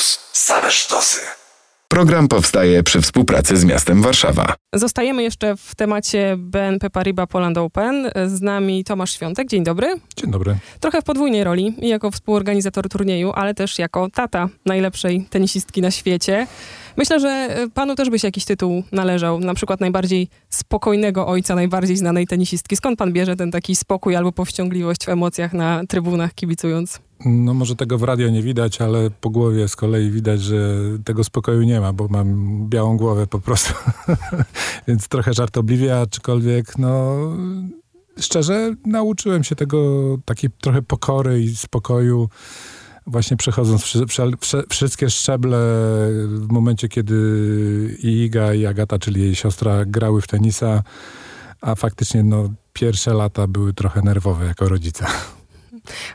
Campus. Same sztosy. Program powstaje przy współpracy z miastem Warszawa. Zostajemy jeszcze w temacie BNP Paribas Poland Open. Z nami Tomasz Świątek. Dzień dobry. Dzień dobry. Trochę w podwójnej roli, jako współorganizator turnieju, ale też jako tata najlepszej tenisistki na świecie. Myślę, że panu też by się jakiś tytuł należał, na przykład najbardziej spokojnego ojca najbardziej znanej tenisistki. Skąd pan bierze ten taki spokój albo powściągliwość w emocjach na trybunach kibicując? No może tego w radio nie widać, ale po głowie z kolei widać, że tego spokoju nie ma, bo mam białą głowę po prostu. Więc trochę żartobliwie, aczkolwiek no szczerze nauczyłem się tego takiej trochę pokory i spokoju właśnie przechodząc wszy, wszy, wszystkie szczeble w momencie, kiedy i Iga i Agata, czyli jej siostra, grały w tenisa, a faktycznie no, pierwsze lata były trochę nerwowe jako rodzica.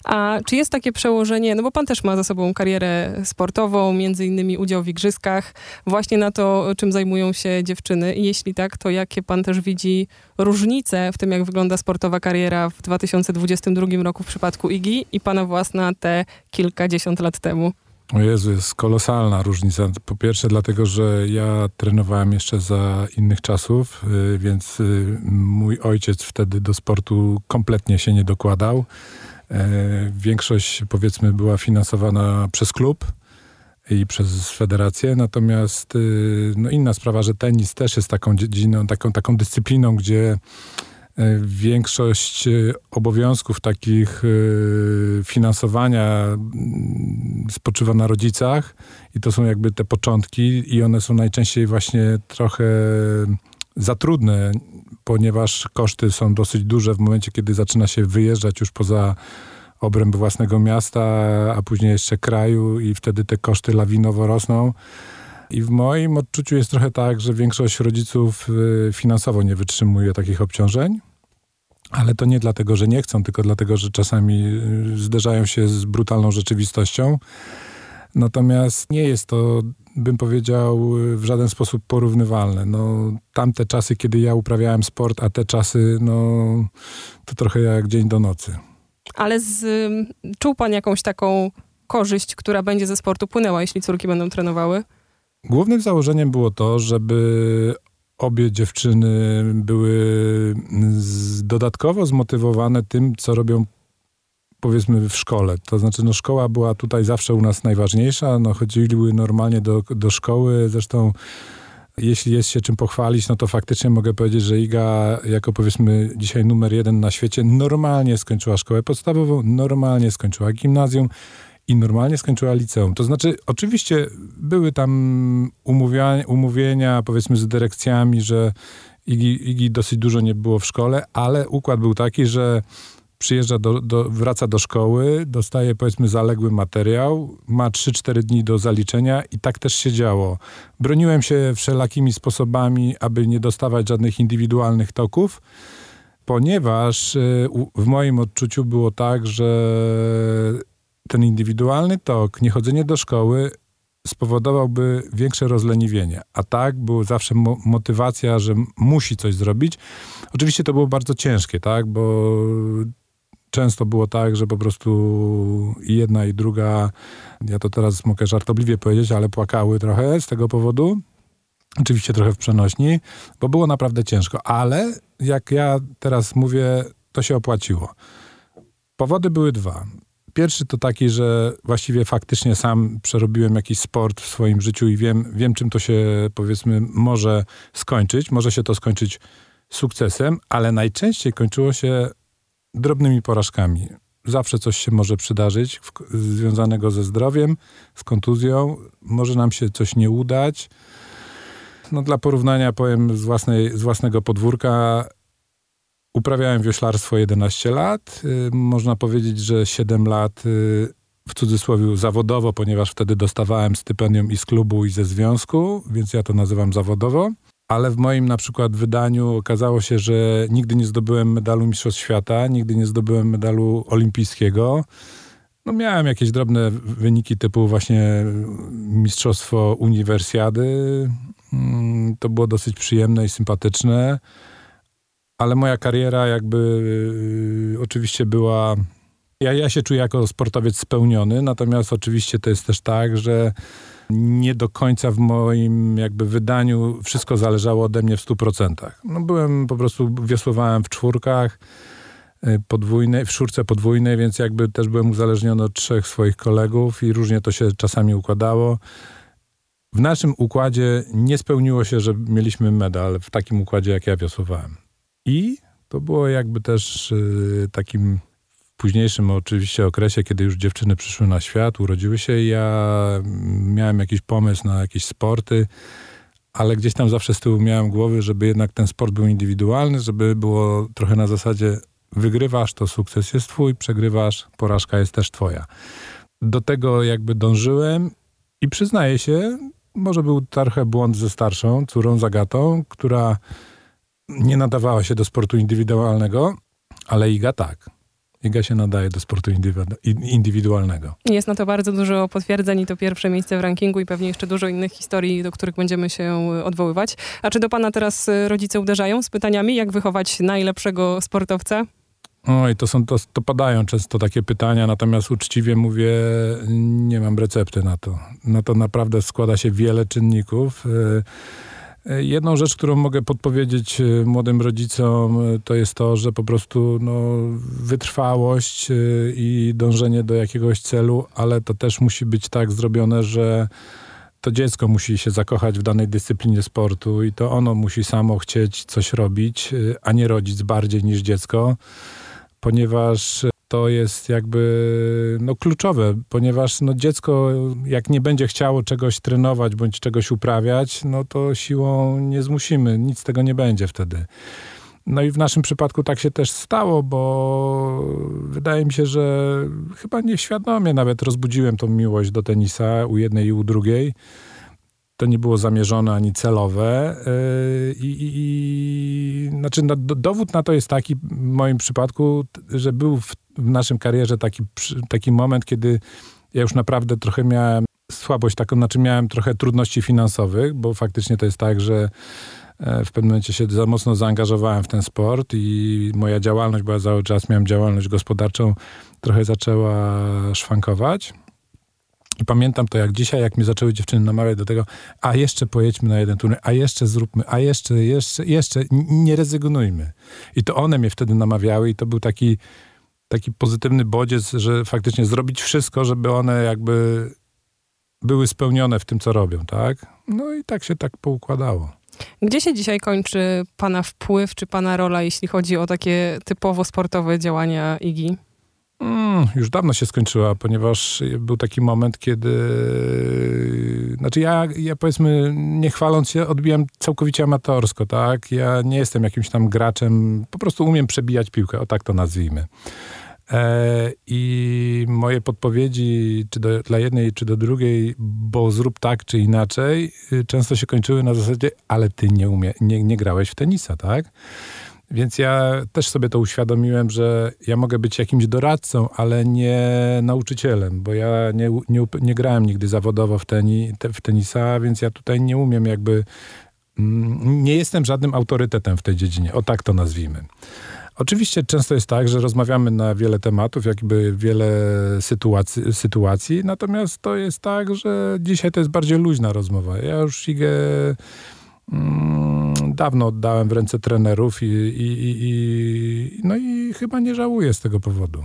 A czy jest takie przełożenie, no bo pan też ma za sobą karierę sportową, między innymi udział w igrzyskach, właśnie na to, czym zajmują się dziewczyny? I jeśli tak, to jakie pan też widzi różnice w tym, jak wygląda sportowa kariera w 2022 roku w przypadku Igi i pana własna te kilkadziesiąt lat temu? O Jezu, jest kolosalna różnica. Po pierwsze dlatego, że ja trenowałem jeszcze za innych czasów, y, więc y, mój ojciec wtedy do sportu kompletnie się nie dokładał. E, większość powiedzmy była finansowana przez klub i przez federację, natomiast y, no inna sprawa, że tenis też jest taką dziedziną, taką, taką dyscypliną, gdzie e, większość y, obowiązków takich y, finansowania mm, spoczywa na rodzicach i to są jakby te początki i one są najczęściej właśnie trochę za trudne ponieważ koszty są dosyć duże w momencie, kiedy zaczyna się wyjeżdżać już poza obręb własnego miasta, a później jeszcze kraju i wtedy te koszty lawinowo rosną. I w moim odczuciu jest trochę tak, że większość rodziców y, finansowo nie wytrzymuje takich obciążeń. Ale to nie dlatego, że nie chcą, tylko dlatego, że czasami y, zderzają się z brutalną rzeczywistością. Natomiast nie jest to bym powiedział, w żaden sposób porównywalne. No, tamte czasy, kiedy ja uprawiałem sport, a te czasy, no, to trochę jak dzień do nocy. Ale z, czuł pan jakąś taką korzyść, która będzie ze sportu płynęła, jeśli córki będą trenowały? Głównym założeniem było to, żeby obie dziewczyny były dodatkowo zmotywowane tym, co robią powiedzmy w szkole. To znaczy, no szkoła była tutaj zawsze u nas najważniejsza, no chodziły normalnie do, do szkoły, zresztą jeśli jest się czym pochwalić, no to faktycznie mogę powiedzieć, że Iga jako powiedzmy dzisiaj numer jeden na świecie normalnie skończyła szkołę podstawową, normalnie skończyła gimnazjum i normalnie skończyła liceum. To znaczy, oczywiście były tam umówienia, umówienia powiedzmy z dyrekcjami, że Igi, Igi dosyć dużo nie było w szkole, ale układ był taki, że przyjeżdża do, do, wraca do szkoły, dostaje powiedzmy zaległy materiał, ma 3-4 dni do zaliczenia i tak też się działo. Broniłem się wszelakimi sposobami, aby nie dostawać żadnych indywidualnych toków, ponieważ y, w moim odczuciu było tak, że ten indywidualny tok, niechodzenie do szkoły spowodowałby większe rozleniwienie. A tak była zawsze mo motywacja, że musi coś zrobić. Oczywiście to było bardzo ciężkie, tak, bo często było tak, że po prostu i jedna i druga, ja to teraz mogę żartobliwie powiedzieć, ale płakały trochę z tego powodu. Oczywiście trochę w przenośni, bo było naprawdę ciężko, ale jak ja teraz mówię, to się opłaciło. Powody były dwa. Pierwszy to taki, że właściwie faktycznie sam przerobiłem jakiś sport w swoim życiu i wiem, wiem czym to się powiedzmy może skończyć. Może się to skończyć sukcesem, ale najczęściej kończyło się drobnymi porażkami. Zawsze coś się może przydarzyć w, związanego ze zdrowiem, z kontuzją. Może nam się coś nie udać. No, dla porównania powiem z, własnej, z własnego podwórka. Uprawiałem wioślarstwo 11 lat. Y, można powiedzieć, że 7 lat y, w cudzysłowie zawodowo, ponieważ wtedy dostawałem stypendium i z klubu, i ze związku, więc ja to nazywam zawodowo ale w moim na przykład wydaniu okazało się, że nigdy nie zdobyłem medalu Mistrzostw Świata, nigdy nie zdobyłem medalu olimpijskiego. No miałem jakieś drobne wyniki typu właśnie Mistrzostwo Uniwersjady. Mm, to było dosyć przyjemne i sympatyczne, ale moja kariera jakby y, oczywiście była Ja, ja się czuję jako sportowiec spełniony, natomiast oczywiście to jest też tak, że nie do końca w moim jakby wydaniu wszystko zależało ode mnie w 100%. No byłem po prostu, wiosłowałem w czwórkach y, podwójnej, w czwórce podwójnej, więc jakby też byłem uzależniony od trzech swoich kolegów i różnie to się czasami układało. W naszym układzie nie spełniło się, że mieliśmy medal w takim układzie, jak ja wiosłowałem. I to było jakby też y, takim późniejszym oczywiście okresie, kiedy już dziewczyny przyszły na świat, urodziły się ja miałem jakiś pomysł na jakieś sporty, ale gdzieś tam zawsze z tyłu miałem głowy, żeby jednak ten sport był indywidualny, żeby było trochę na zasadzie wygrywasz, to sukces jest twój, przegrywasz, porażka jest też twoja. Do tego jakby dążyłem i przyznaję się, może był trochę błąd ze starszą córą Zagatą, która nie nadawała się do sportu indywidualnego, ale Iga tak. Iga się nadaje do sportu indywidualnego. Jest na to bardzo dużo potwierdzeń i to pierwsze miejsce w rankingu i pewnie jeszcze dużo innych historii, do których będziemy się odwoływać. A czy do pana teraz rodzice uderzają z pytaniami, jak wychować najlepszego sportowca? Oj, to, są, to, to padają często takie pytania, natomiast uczciwie mówię, nie mam recepty na to. Na to naprawdę składa się wiele czynników. E, jedną rzecz, którą mogę podpowiedzieć e, młodym rodzicom, to jest to, że po prostu no, wytrwałość i dążenie do jakiegoś celu, ale to też musi być tak zrobione, że to dziecko musi się zakochać w danej dyscyplinie sportu i to ono musi samo chcieć coś robić, a nie rodzic bardziej niż dziecko ponieważ to jest jakby no, kluczowe, ponieważ no, dziecko jak nie będzie chciało czegoś trenować bądź czegoś uprawiać, no to siłą nie zmusimy, nic z tego nie będzie wtedy. No i w naszym przypadku tak się też stało, bo wydaje mi się, że chyba nieświadomie nawet rozbudziłem tą miłość do tenisa u jednej i u drugiej to nie było zamierzone ani celowe. Yy, I, i, i znaczy, no, dowód na to jest taki w moim przypadku, że był w, w naszym karierze taki, taki moment, kiedy ja już naprawdę trochę miałem słabość taką, znaczy miałem trochę trudności finansowych, bo faktycznie to jest tak, że e, w pewnym momencie się za mocno zaangażowałem w ten sport i moja działalność, bo ja cały czas miałem działalność gospodarczą, trochę zaczęła szwankować. I pamiętam to jak dzisiaj, jak mnie zaczęły dziewczyny namawiać do tego, a jeszcze pojedźmy na jeden turniej, a jeszcze zróbmy, a jeszcze, jeszcze, jeszcze, nie rezygnujmy. I to one mnie wtedy namawiały i to był taki, taki pozytywny bodziec, że faktycznie zrobić wszystko, żeby one jakby były spełnione w tym, co robią, tak? No i tak się tak poukładało. Gdzie się dzisiaj kończy pana wpływ, czy pana rola, jeśli chodzi o takie typowo sportowe działania IGI? Mm, już dawno się skończyła, ponieważ był taki moment, kiedy. Znaczy, ja, ja powiedzmy, nie chwaląc się, odbijam całkowicie amatorsko, tak? Ja nie jestem jakimś tam graczem, po prostu umiem przebijać piłkę, o tak to nazwijmy. E, I moje podpowiedzi, czy do, dla jednej, czy do drugiej, bo zrób tak, czy inaczej, y, często się kończyły na zasadzie, ale ty nie, umie, nie, nie grałeś w tenisa, tak? Więc ja też sobie to uświadomiłem, że ja mogę być jakimś doradcą, ale nie nauczycielem, bo ja nie, nie, nie grałem nigdy zawodowo w, teni, w tenisa, więc ja tutaj nie umiem jakby. Mm, nie jestem żadnym autorytetem w tej dziedzinie, o tak to nazwijmy. Oczywiście często jest tak, że rozmawiamy na wiele tematów, jakby wiele sytuacji, sytuacji, natomiast to jest tak, że dzisiaj to jest bardziej luźna rozmowa. Ja już Igę mm, dawno oddałem w ręce trenerów i, i, i, i, no i chyba nie żałuję z tego powodu.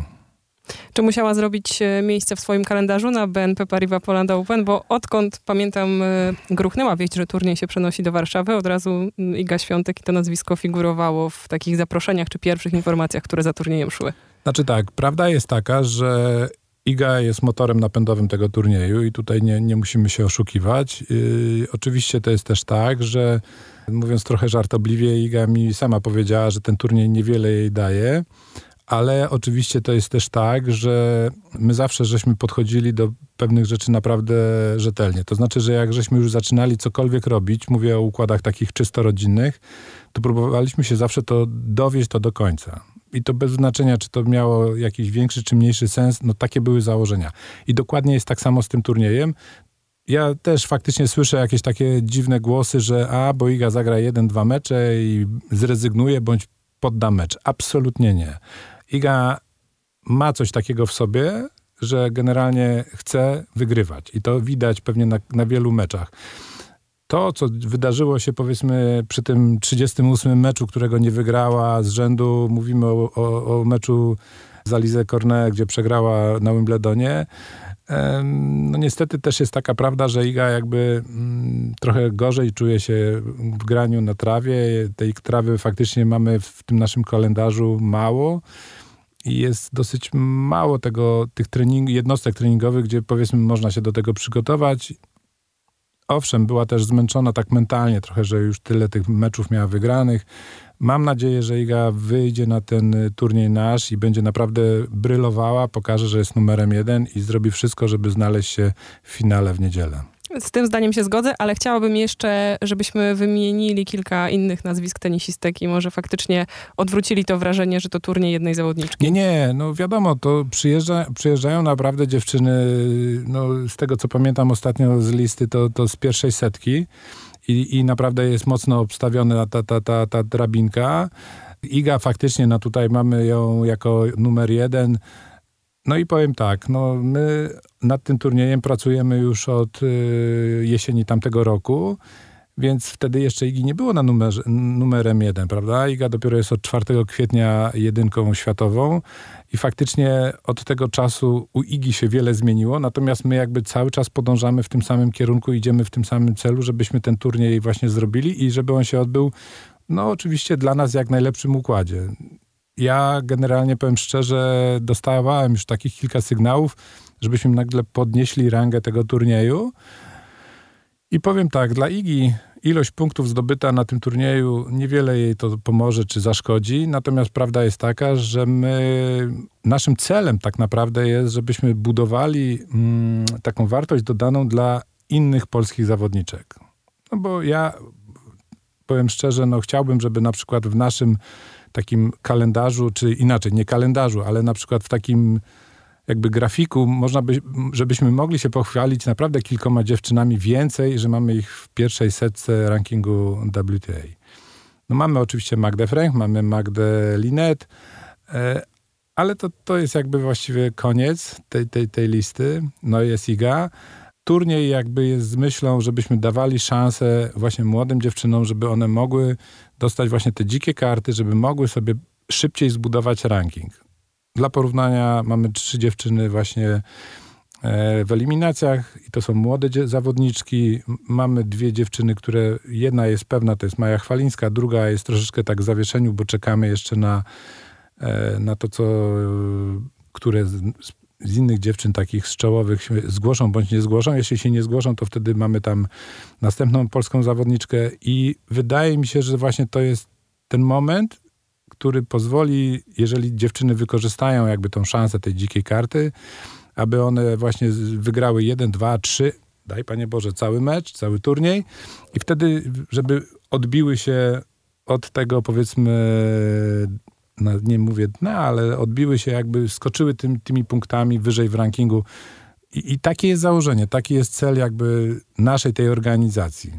Czy musiała zrobić e, miejsce w swoim kalendarzu na BNP Paribas Poland Open? Bo odkąd, pamiętam, e, gruchnęła wieść, że turniej się przenosi do Warszawy, od razu Iga Świątek i to nazwisko figurowało w takich zaproszeniach czy pierwszych informacjach, które za turniejem szły. Znaczy tak, prawda jest taka, że Iga jest motorem napędowym tego turnieju i tutaj nie, nie musimy się oszukiwać. Yy, oczywiście to jest też tak, że mówiąc trochę żartobliwie, Iga mi sama powiedziała, że ten turniej niewiele jej daje, ale oczywiście to jest też tak, że my zawsze żeśmy podchodzili do pewnych rzeczy naprawdę rzetelnie. To znaczy, że jak żeśmy już zaczynali cokolwiek robić, mówię o układach takich czysto rodzinnych, to próbowaliśmy się zawsze to dowieść to do końca i to bez znaczenia, czy to miało jakiś większy czy mniejszy sens, no takie były założenia. I dokładnie jest tak samo z tym turniejem. Ja też faktycznie słyszę jakieś takie dziwne głosy, że a, bo Iga zagra jeden, dwa mecze i zrezygnuje bądź podda mecz. Absolutnie nie. Iga ma coś takiego w sobie, że generalnie chce wygrywać. I to widać pewnie na, na wielu meczach. To, co wydarzyło się powiedzmy przy tym 38 meczu, którego nie wygrała z rzędu, mówimy o, o, o meczu z Alize Cornet, gdzie przegrała na Wimbledonie, no niestety też jest taka prawda, że Iga jakby mm, trochę gorzej czuje się w graniu na trawie. Tej trawy faktycznie mamy w tym naszym kalendarzu mało i jest dosyć mało tego, tych trening, jednostek treningowych, gdzie powiedzmy można się do tego przygotować. Owszem, była też zmęczona tak mentalnie trochę, że już tyle tych meczów miała wygranych. Mam nadzieję, że Iga wyjdzie na ten turniej nasz i będzie naprawdę brylowała, pokaże, że jest numerem jeden i zrobi wszystko, żeby znaleźć się w finale w niedzielę. Z tym zdaniem się zgodzę, ale chciałabym jeszcze, żebyśmy wymienili kilka innych nazwisk tenisistek i może faktycznie odwrócili to wrażenie, że to turniej jednej zawodniczki. Nie, nie, no wiadomo, to przyjeżdża, przyjeżdżają naprawdę dziewczyny, no z tego co pamiętam ostatnio z listy, to, to z pierwszej setki i, i naprawdę jest mocno obstawiona ta, ta, ta, ta drabinka. Iga faktycznie, no tutaj mamy ją jako numer jeden. No i powiem tak, no my nad tym turniejem pracujemy już od y, jesieni tamtego roku, więc wtedy jeszcze Igi nie było na numerze, numerem jeden, prawda? Iga dopiero jest od 4 kwietnia jedynką światową i faktycznie od tego czasu u Igi się wiele zmieniło, natomiast my jakby cały czas podążamy w tym samym kierunku, idziemy w tym samym celu, żebyśmy ten turniej właśnie zrobili i żeby on się odbył, no oczywiście dla nas jak najlepszym układzie. Ja generalnie powiem szczerze, dostawałem już takich kilka sygnałów, żebyśmy nagle podnieśli rangę tego turnieju. I powiem tak, dla Igi ilość punktów zdobyta na tym turnieju niewiele jej to pomoże czy zaszkodzi. Natomiast prawda jest taka, że my, naszym celem tak naprawdę jest, żebyśmy budowali mm, taką wartość dodaną dla innych polskich zawodniczek. No bo ja powiem szczerze, no chciałbym, żeby na przykład w naszym takim kalendarzu, czy inaczej, nie kalendarzu, ale na przykład w takim jakby grafiku, można by, żebyśmy mogli się pochwalić naprawdę kilkoma dziewczynami więcej, że mamy ich w pierwszej setce rankingu WTA. No mamy oczywiście Magdę Frank, mamy Magdę Linet, e, ale to, to jest jakby właściwie koniec tej, tej, tej listy. No jest Iga. Turniej jakby jest z myślą, żebyśmy dawali szansę właśnie młodym dziewczynom, żeby one mogły dostać właśnie te dzikie karty, żeby mogły sobie szybciej zbudować ranking. Dla porównania mamy trzy dziewczyny właśnie e, w eliminacjach i to są młode zawodniczki. Mamy dwie dziewczyny, które jedna jest pewna, to jest Maja Chwalińska, druga jest troszeczkę tak w zawieszeniu, bo czekamy jeszcze na, e, na to, co które z innych dziewczyn takich z czołowych zgłoszą bądź nie zgłoszą. Jeśli się nie zgłoszą, to wtedy mamy tam następną polską zawodniczkę i wydaje mi się, że właśnie to jest ten moment, który pozwoli, jeżeli dziewczyny wykorzystają jakby tą szansę tej dzikiej karty, aby one właśnie wygrały jeden, dwa, trzy, daj Panie Boże, cały mecz, cały turniej i wtedy, żeby odbiły się od tego powiedzmy, no nie mówię dna, ale odbiły się jakby, skoczyły tym, tymi punktami wyżej w rankingu. I, I takie jest założenie, taki jest cel jakby naszej tej organizacji.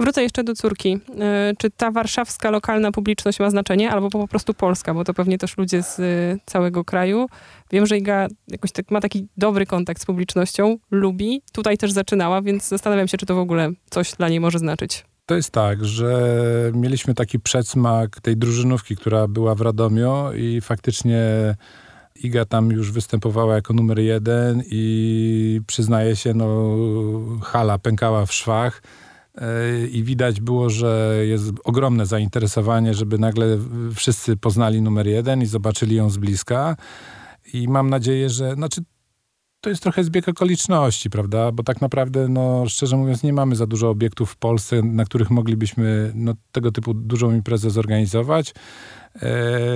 Wrócę jeszcze do córki. E, czy ta warszawska lokalna publiczność ma znaczenie, albo po prostu polska, bo to pewnie też ludzie z e, całego kraju. Wiem, że Iga jakoś tak, ma taki dobry kontakt z publicznością, lubi. Tutaj też zaczynała, więc zastanawiam się, czy to w ogóle coś dla niej może znaczyć. To jest tak, że mieliśmy taki przedsmak tej drużynówki, która była w Radomiu i faktycznie Iga tam już występowała jako numer jeden i przyznaję się, no hala pękała w szwach i widać było, że jest ogromne zainteresowanie, żeby nagle wszyscy poznali numer jeden i zobaczyli ją z bliska. I mam nadzieję, że, znaczy, to jest trochę zbieg okoliczności, prawda? Bo tak naprawdę, no, szczerze mówiąc, nie mamy za dużo obiektów w Polsce, na których moglibyśmy no, tego typu dużą imprezę zorganizować. E,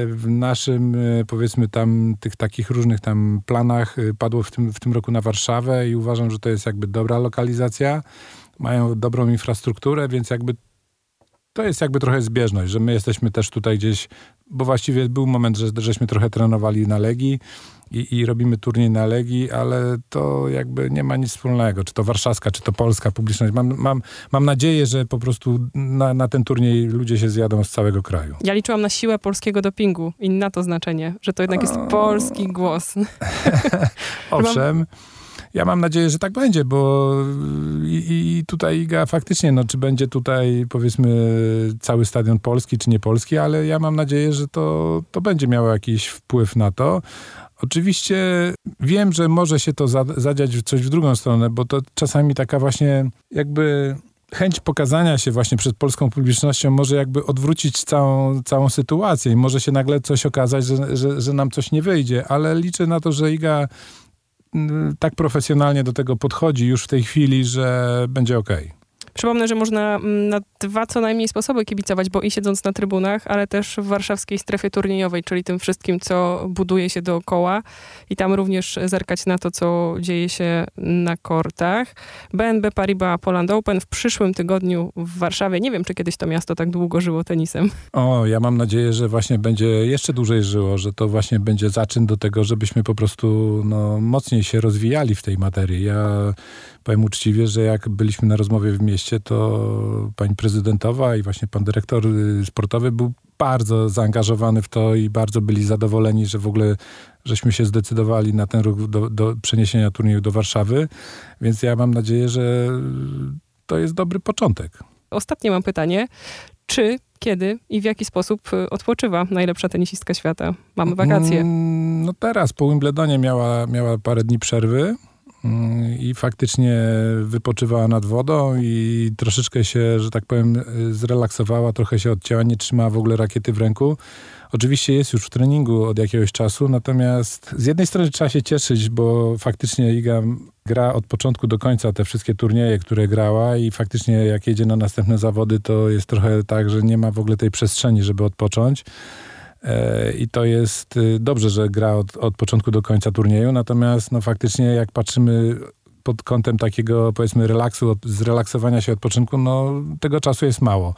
w naszym, e, powiedzmy, tam tych takich różnych tam planach e, padło w tym, w tym roku na Warszawę i uważam, że to jest jakby dobra lokalizacja mają dobrą infrastrukturę, więc jakby to jest jakby trochę zbieżność, że my jesteśmy też tutaj gdzieś, bo właściwie był moment, że żeśmy trochę trenowali na Legii i, i robimy turniej na Legii, ale to jakby nie ma nic wspólnego, czy to warszawska, czy to polska publiczność. Mam, mam, mam nadzieję, że po prostu na, na ten turniej ludzie się zjadą z całego kraju. Ja liczyłam na siłę polskiego dopingu i na to znaczenie, że to jednak jest polski głos. Owszem. Ja mam nadzieję, że tak będzie, bo i, i, tutaj Iga faktycznie, no czy będzie tutaj powiedzmy cały stadion polski, czy nie polski, ale ja mam nadzieję, że to, to będzie miało jakiś wpływ na to. Oczywiście wiem, że może się to zadziać coś w drugą stronę, bo to czasami taka właśnie jakby chęć pokazania się właśnie przed polską publicznością może jakby odwrócić całą, całą sytuację i może się nagle coś okazać, że, że, że nam coś nie wyjdzie, ale liczę na to, że Iga tak profesjonalnie do tego podchodzi już w tej chwili, że będzie ok. Przypomnę, że można mm, na dwa co najmniej sposoby kibicować, bo i siedząc na trybunach, ale też w warszawskiej strefie turniejowej, czyli tym wszystkim, co buduje się dookoła i tam również zerkać na to, co dzieje się na kortach. BNB Paribas Poland Open w przyszłym tygodniu w Warszawie. Nie wiem, czy kiedyś to miasto tak długo żyło tenisem. O, ja mam nadzieję, że właśnie będzie jeszcze dłużej żyło, że to właśnie będzie zaczyn do tego, żebyśmy po prostu no, mocniej się rozwijali w tej materii. Ja powiem uczciwie, że jak byliśmy na rozmowie w mieście, to pani prezydentowa i właśnie pan dyrektor y, sportowy był bardzo zaangażowany w to i bardzo byli zadowoleni, że w ogóle żeśmy się zdecydowali na ten ruch do, do przeniesienia turnieju do Warszawy. Więc ja mam nadzieję, że to jest dobry początek. Ostatnie mam pytanie. Czy, kiedy i w jaki sposób y, odpoczywa najlepsza tenisistka świata? Mamy wakacje. Mm, no teraz po Wimbledonie miała, miała parę dni przerwy i faktycznie wypoczywała nad wodą i troszeczkę się, że tak powiem, zrelaksowała, trochę się odcięła, nie trzymała w ogóle rakiety w ręku. Oczywiście jest już w treningu od jakiegoś czasu, natomiast z jednej strony trzeba się cieszyć, bo faktycznie Iga gra od początku do końca te wszystkie turnieje, które grała i faktycznie jak jedzie na następne zawody, to jest trochę tak, że nie ma w ogóle tej przestrzeni, żeby odpocząć. E, I to jest y, dobrze, że gra od, od początku do końca turnieju, natomiast no faktycznie jak patrzymy pod kątem takiego powiedzmy relaksu, zrelaksowania się odpoczynku, no tego czasu jest mało.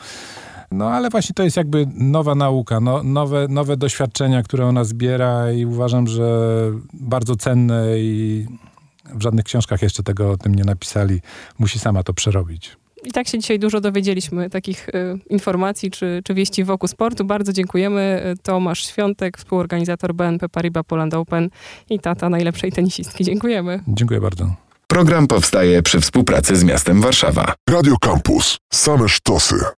No ale właśnie to jest jakby nowa nauka, no, nowe, nowe doświadczenia, które ona zbiera i uważam, że bardzo cenne i w żadnych książkach jeszcze tego o tym nie napisali. Musi sama to przerobić. I tak się dzisiaj dużo dowiedzieliśmy takich y, informacji czy, czy wieści wokół sportu. Bardzo dziękujemy. Tomasz Świątek, współorganizator BNP Paribas Poland Open i tata najlepszej tenisistki. Dziękujemy. Dziękuję bardzo. Program powstaje przy współpracy z miastem Warszawa. Radio Campus. Same sztosy.